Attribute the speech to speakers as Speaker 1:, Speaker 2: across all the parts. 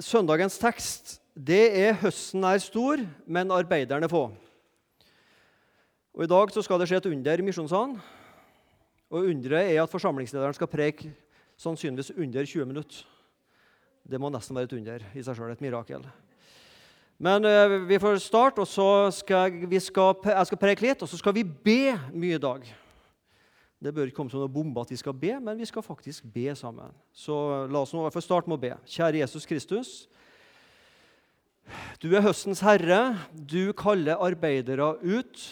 Speaker 1: søndagens tekst det er 'Høsten er stor, men arbeiderne få'. Og I dag så skal det skje et under i Misjonssalen. Og Underet er at forsamlingslederen skal preke sannsynligvis under 20 minutter. Det må nesten være et under i seg sjøl, et mirakel. Men uh, vi får starte, og så skal jeg, skal, jeg skal preke litt, og så skal vi be mye i dag. Det bør ikke komme som noen bombe at vi skal be, men vi skal faktisk be sammen. Så la oss nå få starte med å be. Kjære Jesus Kristus. Du er høstens herre. Du kaller arbeidere ut.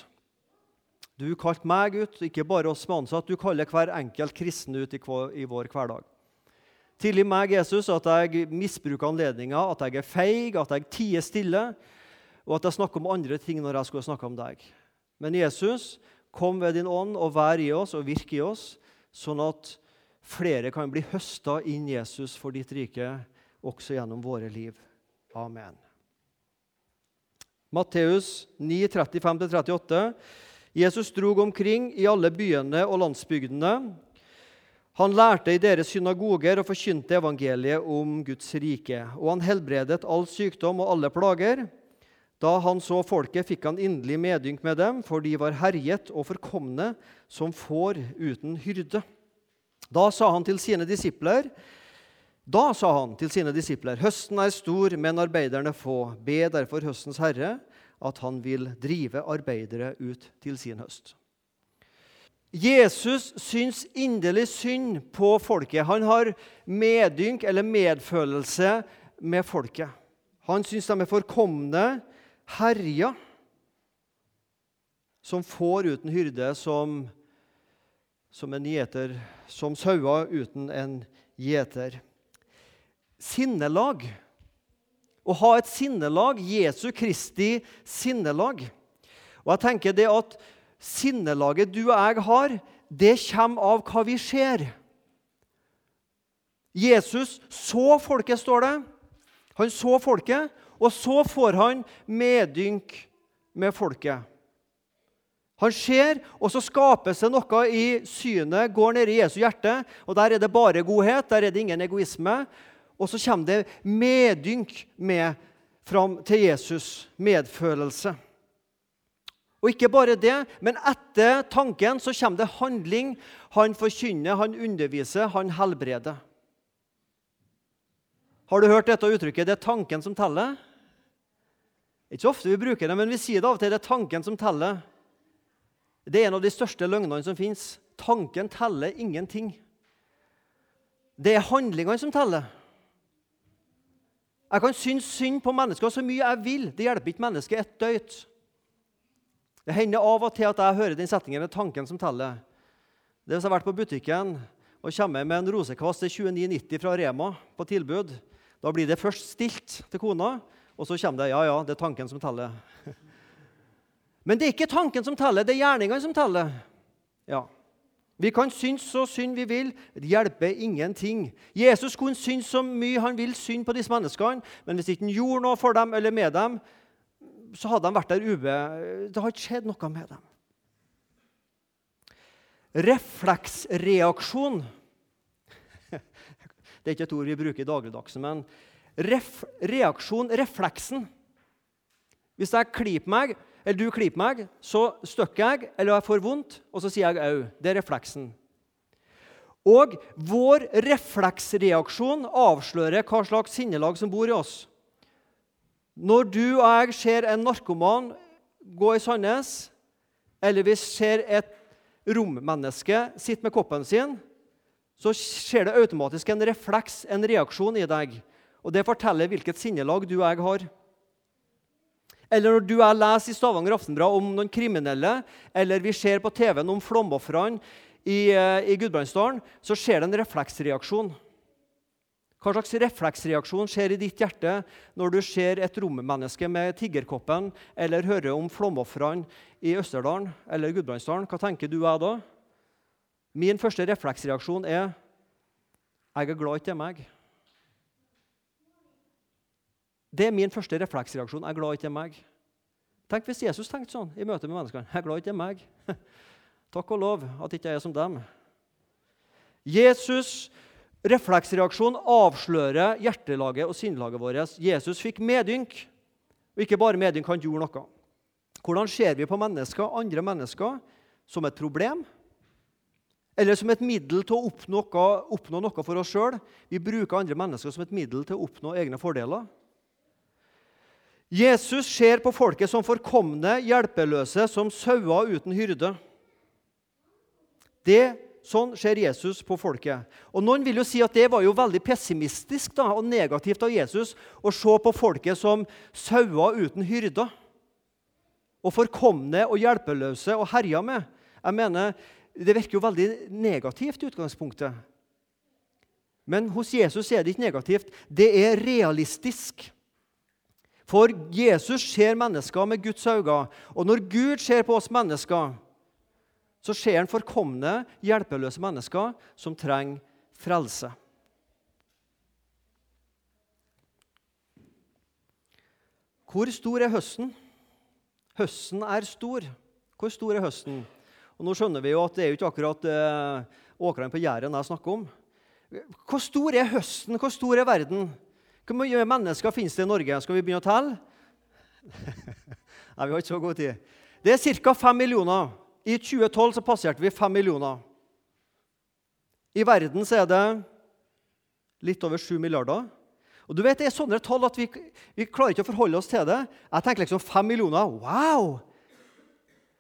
Speaker 1: Du kalte meg ut, ikke bare oss med ansatt. Du kaller hver enkelt kristen ut i vår hverdag. Tilgi meg, Jesus, at jeg misbruker anledninga, at jeg er feig, at jeg tier stille, og at jeg snakker om andre ting når jeg skulle snakke om deg. Men Jesus, Kom ved din ånd og vær i oss og virk i oss, sånn at flere kan bli høsta inn Jesus for ditt rike også gjennom våre liv. Amen. Matteus 9, 35-38. Jesus drog omkring i alle byene og landsbygdene. Han lærte i deres synagoger og forkynte evangeliet om Guds rike. Og han helbredet all sykdom og alle plager. Da han så folket, fikk han inderlig medynk med dem, for de var herjet og forkomne som får uten hyrde. Da sa han til sine disipler, da sa han til sine disipler, høsten er stor, men arbeiderne få. Be derfor høstens herre at han vil drive arbeidere ut til sin høst. Jesus syns inderlig synd på folket. Han har medynk eller medfølelse med folket. Han syns de er forkomne herja, som får uten hyrde, som, som en gjeter, som sauer uten en gjeter. Sinnelag. Å ha et sinnelag, Jesu Kristi sinnelag. Og jeg tenker det at Sinnelaget du og jeg har, det kommer av hva vi ser. Jesus så folket, står det. Han så folket, og så får han medynk med folket. Han ser, og så skapes det noe i synet, går ned i Jesu hjerte. og Der er det bare godhet, der er det ingen egoisme. Og så kommer det medynk med fram til Jesus. Medfølelse. Og ikke bare det, men etter tanken så kommer det handling. Han forkynner, han underviser, han helbreder. Har du hørt dette uttrykket 'det er tanken som teller'? Ikke ofte vi bruker det, men vi sier det av og til. Det er tanken som teller. Det er en av de største løgnene som fins. Tanken teller ingenting. Det er handlingene som teller. Jeg kan synes synd på mennesker så mye jeg vil. Det hjelper ikke mennesket et døyt. Det hender av og til at jeg hører den setningen med tanken som teller. Det er Hvis jeg har vært på butikken og kommer med en rosekvast til 29,90 fra Rema på tilbud, da blir det først stilt til kona, og så kommer det ja, ja, det er tanken som teller. Men det er ikke tanken som teller, det er gjerningene som teller. Ja. Vi kan synes så synd vi vil. Det hjelper ingenting. Jesus kunne synes så mye han vil synd på disse menneskene, men hvis ikke han gjorde noe for dem eller med dem, så hadde de vært der ube. Det har ikke skjedd noe med dem. Refleksreaksjon Det er ikke et ord vi bruker i dagligdags, men ref, reaksjon, refleksen. Hvis jeg klyper meg, eller du klyper meg, så støkker jeg, eller jeg får vondt, og så sier jeg au. Det er refleksen. Og vår refleksreaksjon avslører hva slags sinnelag som bor i oss. Når du og jeg ser en narkoman gå i Sandnes, eller vi ser et rommenneske sitte med koppen sin, så skjer det automatisk en refleks, en reaksjon i deg. Og det forteller hvilket sinnelag du og jeg har. Eller når du og jeg leser i Stavanger Aftenblad om noen kriminelle, eller vi ser på TV-en om flomofrene i, eh, i Gudbrandsdalen, så skjer det en refleksreaksjon. Hva slags refleksreaksjon skjer i ditt hjerte når du ser et rommenneske med tiggerkoppen, eller hører om flomofrene i Østerdalen eller Gudbrandsdalen? Hva tenker du jeg da? Min første refleksreaksjon er jeg er glad ikke det er meg. Det er min første refleksreaksjon. Jeg er glad ikke det er meg. Tenk hvis Jesus tenkte sånn i møte med menneskene. Jeg er glad ikke det er meg. Takk og lov at ikke jeg er som dem. Jesus refleksreaksjon avslører hjertelaget og sinnelaget vårt. Jesus fikk medynk, og ikke bare medynk, han gjorde noe. Hvordan ser vi på mennesker, andre mennesker som et problem? Eller som et middel til å oppnå noe, oppnå noe for oss sjøl? Vi bruker andre mennesker som et middel til å oppnå egne fordeler. Jesus ser på folket som forkomne, hjelpeløse, som sauer uten hyrde. Det, sånn ser Jesus på folket. Og Noen vil jo si at det var jo veldig pessimistisk da, og negativt av Jesus å se på folket som sauer uten hyrder. Og forkomne og hjelpeløse og herja med. Jeg mener, Det virker jo veldig negativt i utgangspunktet. Men hos Jesus er det ikke negativt. Det er realistisk. For Jesus ser mennesker med Guds øyne. Og når Gud ser på oss mennesker, så ser han forkomne, hjelpeløse mennesker som trenger frelse. Hvor stor er høsten? Høsten er stor. Hvor stor er høsten? Og Nå skjønner vi jo at det er jo ikke akkurat eh, åkrene på Jæren jeg snakker om. Hvor stor er høsten? Hvor stor er verden? Hvor mye mennesker finnes det i Norge? Skal vi begynne å telle? Nei, vi har ikke så god tid. Det er ca. 5 millioner. I 2012 så passerte vi 5 millioner. I verden så er det litt over 7 milliarder. Og du vet, Det er sånne tall at vi, vi klarer ikke å forholde oss til det. Jeg tenker liksom 5 millioner. Wow!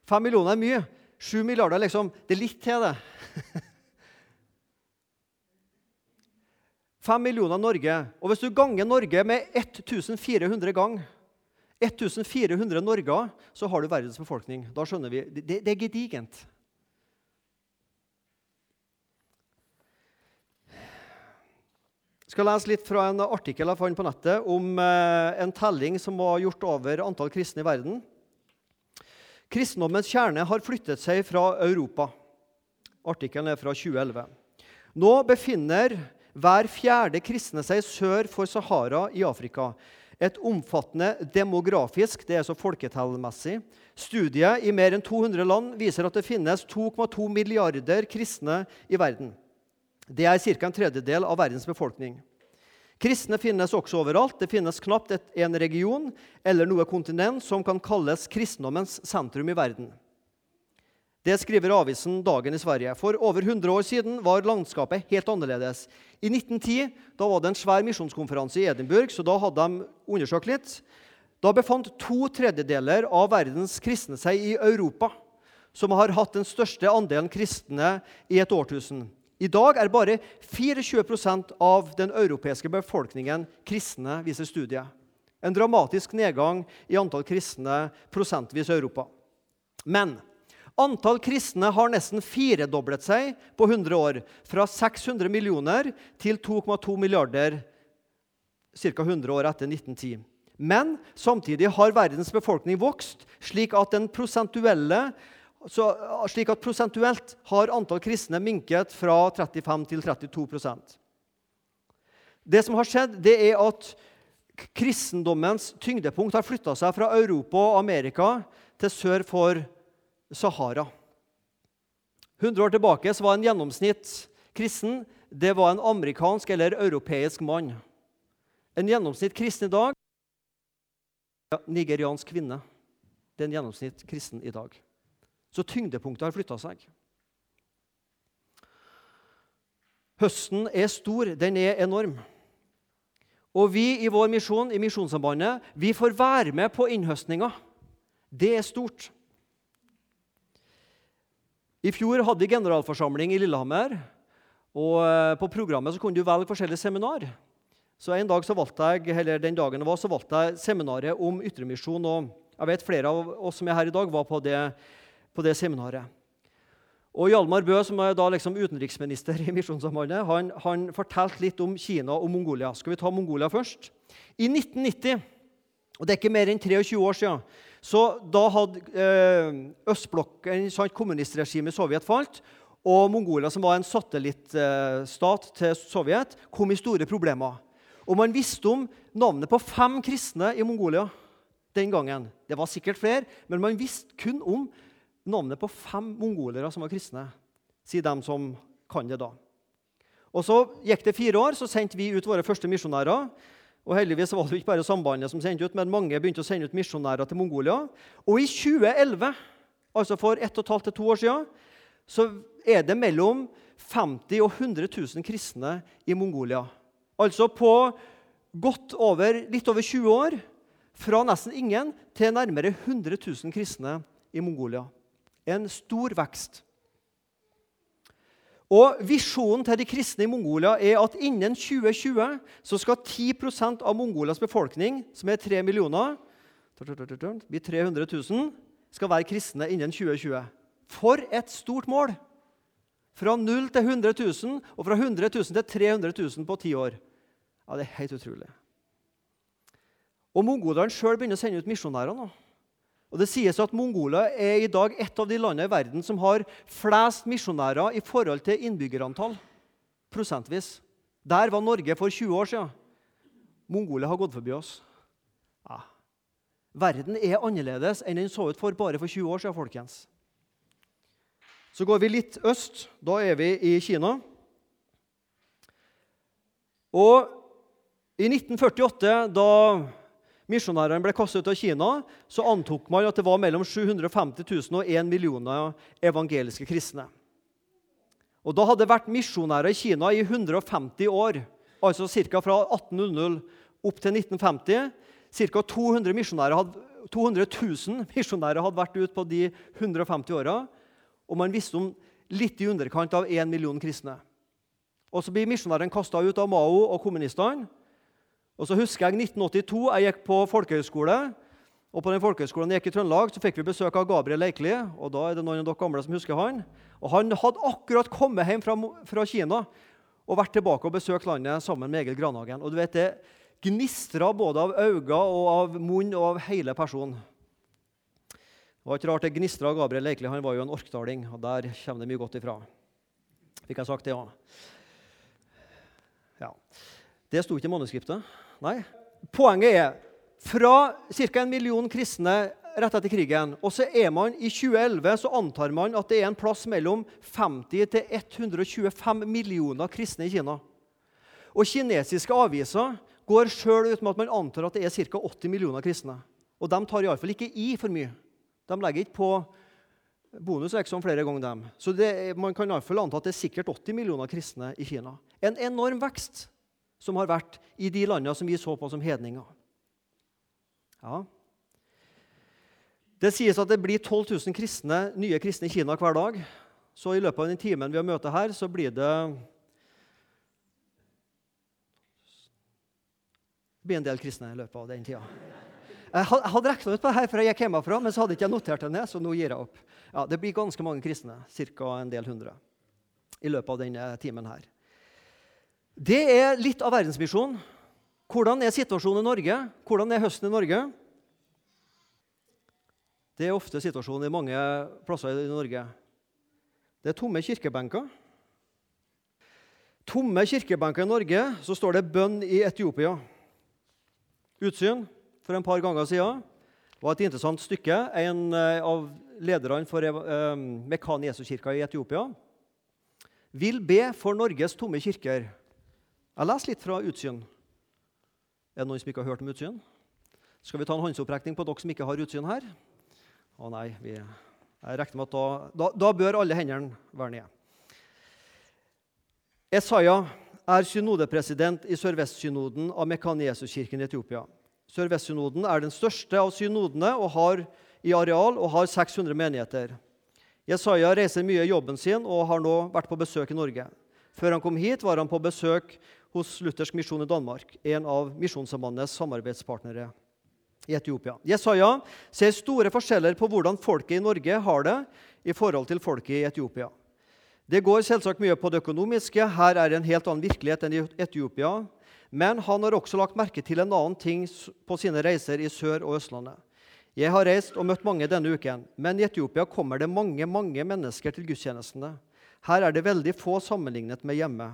Speaker 1: 5 millioner er mye. 7 milliarder liksom, det er litt til, det. 5 millioner Norge. Og hvis du ganger Norge med 1400 ganger 1400 Norger, så har du verdens befolkning. Da skjønner vi. Det, det er gedigent. Jeg skal lese litt fra en artikkel jeg fant på nettet om eh, en telling som var gjort over antall kristne i verden. Kristendommens kjerne har flyttet seg fra Europa. Artikkelen er fra 2011. Nå befinner hver fjerde kristne seg sør for Sahara i Afrika. Et omfattende demografisk det er så folketallmessig, studie i mer enn 200 land viser at det finnes 2,2 milliarder kristne i verden. Det er ca. en tredjedel av verdens befolkning. Kristne finnes også overalt. Det finnes knapt en region eller noe kontinent som kan kalles kristendommens sentrum i verden. Det skriver avisen Dagen i Sverige. For over 100 år siden var landskapet helt annerledes. I 1910 da var det en svær misjonskonferanse i Edinburgh, så da hadde de undersøkt litt. Da befant to tredjedeler av verdens kristne seg i Europa, som har hatt den største andelen kristne i et årtusen. I dag er bare 24% av den europeiske befolkningen kristne, viser studiet. En dramatisk nedgang i antall kristne prosentvis i Europa. Men Antall kristne har nesten firedoblet seg på 100 år, fra 600 millioner til 2,2 milliarder ca. 100 år etter 1910. Men samtidig har verdens befolkning vokst, slik at, så, slik at prosentuelt har antall kristne minket fra 35 til 32% Det som har skjedd, det er at kristendommens tyngdepunkt har flytta seg fra Europa og Amerika til sør for Sahara. 100 år tilbake var en gjennomsnitt kristen det var en amerikansk eller europeisk mann. En gjennomsnitt kristen i dag nigeriansk kvinne. Det er en gjennomsnitt kristen i dag. Så tyngdepunktet har flytta seg. Høsten er stor, den er enorm. Og vi i vår misjon, i Misjonssambandet, vi får være med på innhøstninga. Det er stort. I fjor hadde vi generalforsamling i Lillehammer. og eh, På programmet så kunne du velge forskjellige seminar. Så en dag så valgte jeg, eller Den dagen det var, så valgte jeg seminaret om ytremisjon. og jeg vet Flere av oss som er her i dag, var på det, på det seminaret. Og Hjalmar Bø, som er da liksom utenriksminister i Misjonssambandet, han, han fortalte litt om Kina og Mongolia. Skal vi ta Mongolia først? I 1990, og det er ikke mer enn 23 år siden, så da hadde eh, østblokken, kommunistregimet i Sovjet, falt. Og Mongolia, som var en satellittstat til Sovjet, kom i store problemer. Og man visste om navnet på fem kristne i Mongolia den gangen. Det var sikkert flere, men man visste kun om navnet på fem mongolere som var kristne, sier dem som kan det da. Og Så gikk det fire år, så sendte vi ut våre første misjonærer. Og heldigvis var det ikke bare Sambandet som sendte ut, men mange begynte å sende ut misjonærer til Mongolia. Og i 2011, altså for ett og et halvt til to år siden, så er det mellom 50 og 100 000 kristne i Mongolia. Altså på godt over, litt over 20 år, fra nesten ingen til nærmere 100 000 kristne i Mongolia. En stor vekst. Og Visjonen til de kristne i Mongolia er at innen 2020 så skal 10% av Mongolias befolkning, som er 3 millioner, blir 300 000, skal være kristne innen 2020. For et stort mål! Fra 0 til 100 000, og fra 100 000 til 300 000 på ti år. Ja, Det er helt utrolig. Og Mongolerne sjøl begynner å sende ut misjonærer nå. Og Det sies at Mongolia er i dag et av de landene i verden som har flest misjonærer i forhold til innbyggerantall. Prosentvis. Der var Norge for 20 år siden. Mongolia har gått forbi oss. Ja. Verden er annerledes enn den så ut for bare for 20 år siden. folkens. Så går vi litt øst. Da er vi i Kina. Og i 1948, da misjonærene ble kastet ut av Kina, så antok man at det var mellom 750 000 og 1 millioner evangeliske kristne. Og Da hadde det vært misjonærer i Kina i 150 år, altså ca. fra 1800 opp til 1950. Ca. 200, 200 000 misjonærer hadde vært ute på de 150 åra. Og man visste om litt i underkant av 1 million kristne. Og Så blir misjonærene kasta ut av Mao og kommunistene. Og så husker jeg 1982. Jeg gikk på folkehøyskole. Og på den folkehøyskolen jeg gikk i Trøndelag, så fikk vi besøk av Gabriel Leikli. og da er det noen av dere gamle som husker Han Og han hadde akkurat kommet hjem fra, fra Kina og vært tilbake og besøkt landet sammen med Egil Granhagen. Og du vet, Det gnistra både av øyne og av munn og av hele personen. Det var ikke rart det gnistra av Gabriel Leikli. Han var jo en orkdaling, og der kommer det mye godt ifra. Fikk jeg sagt det òg? Ja. Det sto ikke i manuskriptet. Nei. Poenget er fra ca. en million kristne rett etter krigen, og så er man i 2011 så antar man at det er en plass mellom 50 til 125 millioner kristne i Kina. Og kinesiske aviser går sjøl ut med at man antar at det er ca. 80 millioner kristne. Og de tar iallfall ikke i for mye. De legger ikke på bonus liksom flere ganger dem. Så det, man kan iallfall anta at det er sikkert 80 millioner kristne i Kina. En enorm vekst som har vært i de landene som vi så på som hedninger. Ja. Det sies at det blir 12 000 kristne, nye kristne i Kina hver dag. Så i løpet av den timen vi har møte her, så blir det Det blir en del kristne i løpet av den tida. Jeg hadde regna ut på det her før jeg gikk hjemmefra, men så hadde ikke jeg notert det ned, så nå gir jeg opp. Ja, Det blir ganske mange kristne, ca. en del hundre, i løpet av denne timen her. Det er litt av verdensmisjonen. Hvordan er situasjonen i Norge? Hvordan er høsten i Norge? Det er ofte situasjonen i mange plasser i Norge. Det er tomme kirkebenker. Tomme kirkebenker i Norge, så står det 'bønn i Etiopia'. Utsyn for en par ganger siden var et interessant stykke. En eh, av lederne for Mekan Jesu-kirka i Etiopia vil be for Norges tomme kirker. Jeg leser litt fra Utsyn. Er det noen som ikke har hørt om Utsyn? Skal vi ta en håndsopprekning på dere som ikke har utsyn her? Å nei, vi, jeg regner med at da, da, da bør alle hendene være nede. Esaya er synodepresident i Sørvestsynoden av Mekanesuskirken i Etiopia. Sørvestsynoden er den største av synodene og har, i areal og har 600 menigheter. Jesaja reiser mye i jobben sin og har nå vært på besøk i Norge. Før han kom hit, var han på besøk hos Luthersk misjon i Danmark, en av Misjonssambandets samarbeidspartnere i Etiopia. Jesaja ser store forskjeller på hvordan folket i Norge har det i forhold til folket i Etiopia. Det går selvsagt mye på det økonomiske. Her er det en helt annen virkelighet enn i Etiopia. Men han har også lagt merke til en annen ting på sine reiser i Sør- og Østlandet. Jeg har reist og møtt mange denne uken, men i Etiopia kommer det mange mange mennesker til gudstjenestene. Her er det veldig få sammenlignet med hjemme.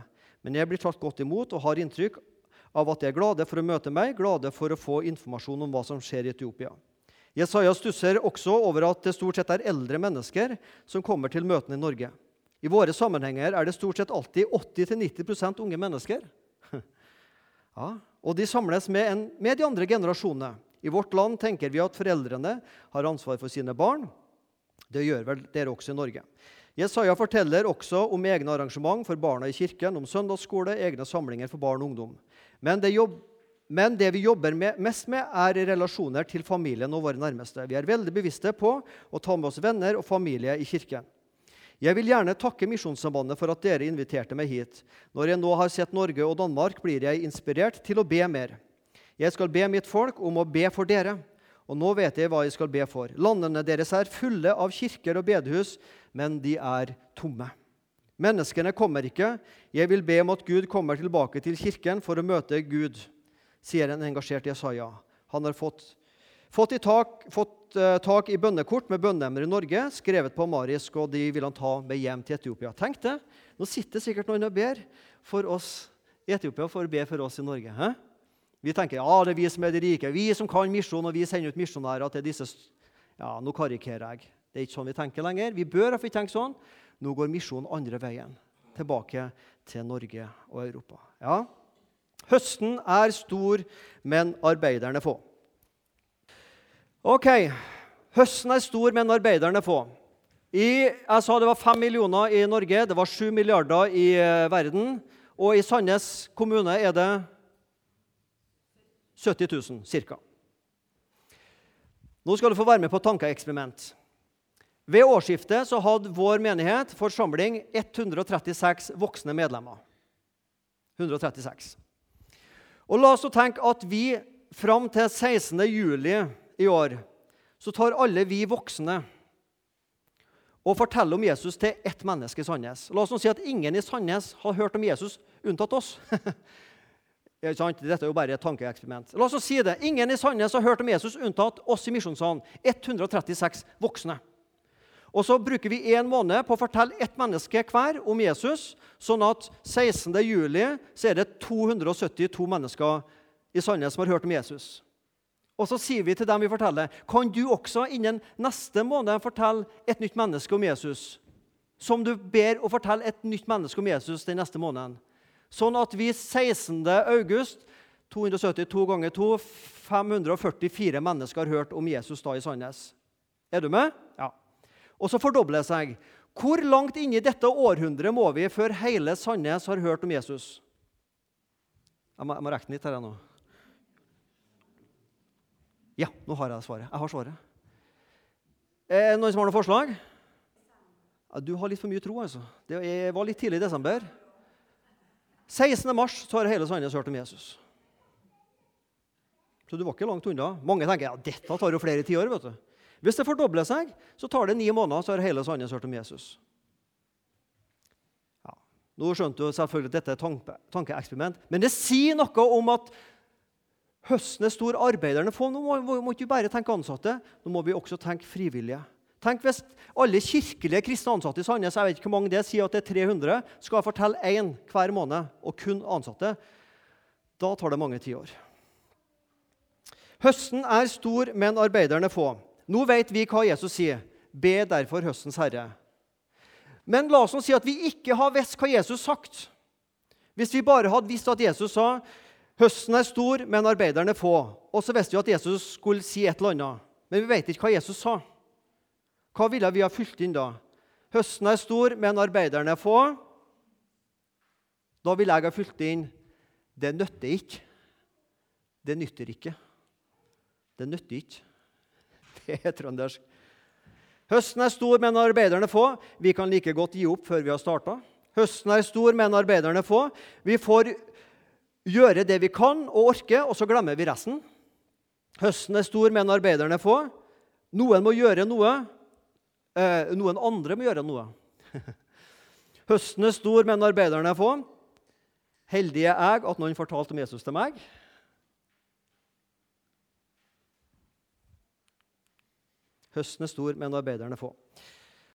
Speaker 1: Men jeg blir tatt godt imot og har inntrykk av at de er glade for å møte meg, glade for å få informasjon om hva som skjer i Etiopia. Jesaja stusser også over at det stort sett er eldre mennesker som kommer til møtene i Norge. I våre sammenhenger er det stort sett alltid 80-90% unge mennesker. Ja, og de samles med, en, med de andre generasjonene. I vårt land tenker vi at foreldrene har ansvar for sine barn. Det gjør vel dere også i Norge. Jesaja forteller også om egne arrangement for barna i kirken, om søndagsskole, egne samlinger for barn og ungdom. Men det, jobb, men det vi jobber med, mest med, er relasjoner til familien og våre nærmeste. Vi er veldig bevisste på å ta med oss venner og familie i kirken. Jeg vil gjerne takke Misjonssambandet for at dere inviterte meg hit. Når jeg nå har sett Norge og Danmark, blir jeg inspirert til å be mer. Jeg skal be mitt folk om å be for dere, og nå vet jeg hva jeg skal be for. Landene deres er fulle av kirker og bedehus, men de er tomme. Menneskene kommer ikke. Jeg vil be om at Gud kommer tilbake til kirken for å møte Gud, sier en engasjert Jesaja. Han har fått, fått, tak, fått uh, tak i bønnekort med bønneemner i Norge, skrevet på amarisk, og de vil han ta med hjem til Etiopia. Tenk det! Nå sitter sikkert noen og ber for oss i Etiopia for å be for oss i Norge. Hæ? Vi tenker ja, det er vi som er de rike, vi som kan misjon, og vi sender ut misjonærer til disse Ja, nå karikerer jeg. Det er ikke sånn vi tenker lenger. Vi bør iallfall tenke sånn. Nå går misjonen andre veien, tilbake til Norge og Europa. Ja, Høsten er stor, men arbeiderne få. Ok, Høsten er stor, men arbeiderne få. I, jeg sa det var fem millioner i Norge, det var sju milliarder i eh, verden. Og i Sandnes kommune er det 70 000 ca. Nå skal du få være med på et tankeeksperiment. Ved årsskiftet så hadde vår menighet, forsamling, 136 voksne medlemmer. 136. Og La oss tenke at vi fram til 16. juli i år, så tar alle vi voksne og forteller om Jesus til ett menneske i Sandnes. La oss nå si at ingen i Sandnes har hørt om Jesus unntatt oss. Dette er jo bare et tankeeksperiment. La oss si det. Ingen i Sandnes har hørt om Jesus unntatt oss i Misjonssalen. 136 voksne. Og så bruker vi en måned på å fortelle ett menneske hver om Jesus, sånn at 16. juli så er det 272 mennesker i Sandnes som har hørt om Jesus. Og så sier vi til dem vi forteller, kan du også innen neste måned fortelle et nytt menneske om Jesus? Som du ber å fortelle et nytt menneske om Jesus den neste måneden. Sånn at vi 16. august 272 ganger 2 544 mennesker har hørt om Jesus da i Sandnes. Er du med? Ja. Og så fordobler det seg. Hvor langt inn i dette århundret må vi før hele Sandnes har hørt om Jesus? Jeg må, jeg må rekke litt her nå. Ja, nå har jeg svaret. Jeg har svaret. Er det noen som har noen forslag? Ja, du har litt for mye tro, altså. Det var litt tidlig i desember. 16. mars så har hele Sandnes hørt om Jesus. Så du var ikke langt unna. Mange tenker ja, dette tar jo flere tiår. vet du. Hvis det fordobler seg, så tar det ni måneder, så har hele Sandnes hørt om Jesus. Ja. Nå skjønte du selvfølgelig at dette er et tankeeksperiment, men det sier noe om at Høsten er stor, arbeiderne få. Nå må, må, må ikke bare tenke ansatte, nå må vi også tenke frivillige. Tenk hvis alle kirkelige kristne ansatte i Sandnes jeg vet ikke hvor mange det sier at det er 300, skal fortelle én hver måned, og kun ansatte. Da tar det mange tiår. Høsten er stor, men arbeiderne få. Nå vet vi hva Jesus sier. Be derfor høstens herre. Men la oss nå si at vi ikke har visst hva Jesus sagt. Hvis vi bare hadde visst at Jesus sa Høsten er stor, men arbeiderne få. Og så visste vi at Jesus skulle si et eller annet. Men vi vet ikke hva Jesus sa. Hva ville vi ha fylt inn da? Høsten er stor, men arbeiderne er få. Da ville jeg ha fylt inn det nytter ikke. Det nytter ikke. Det nytter ikke. Det er trøndersk. Høsten er stor, men arbeiderne få. Vi kan like godt gi opp før vi har starta. Høsten er stor, men arbeiderne få. Vi får gjøre det vi kan og orke, og så glemmer vi resten. Høsten er stor, men arbeiderne få. Noen må gjøre noe. Eh, noen andre må gjøre noe. Høsten er stor, men arbeiderne er få. Heldig er jeg at noen fortalte om Jesus til meg. Høsten er stor, men arbeiderne er få.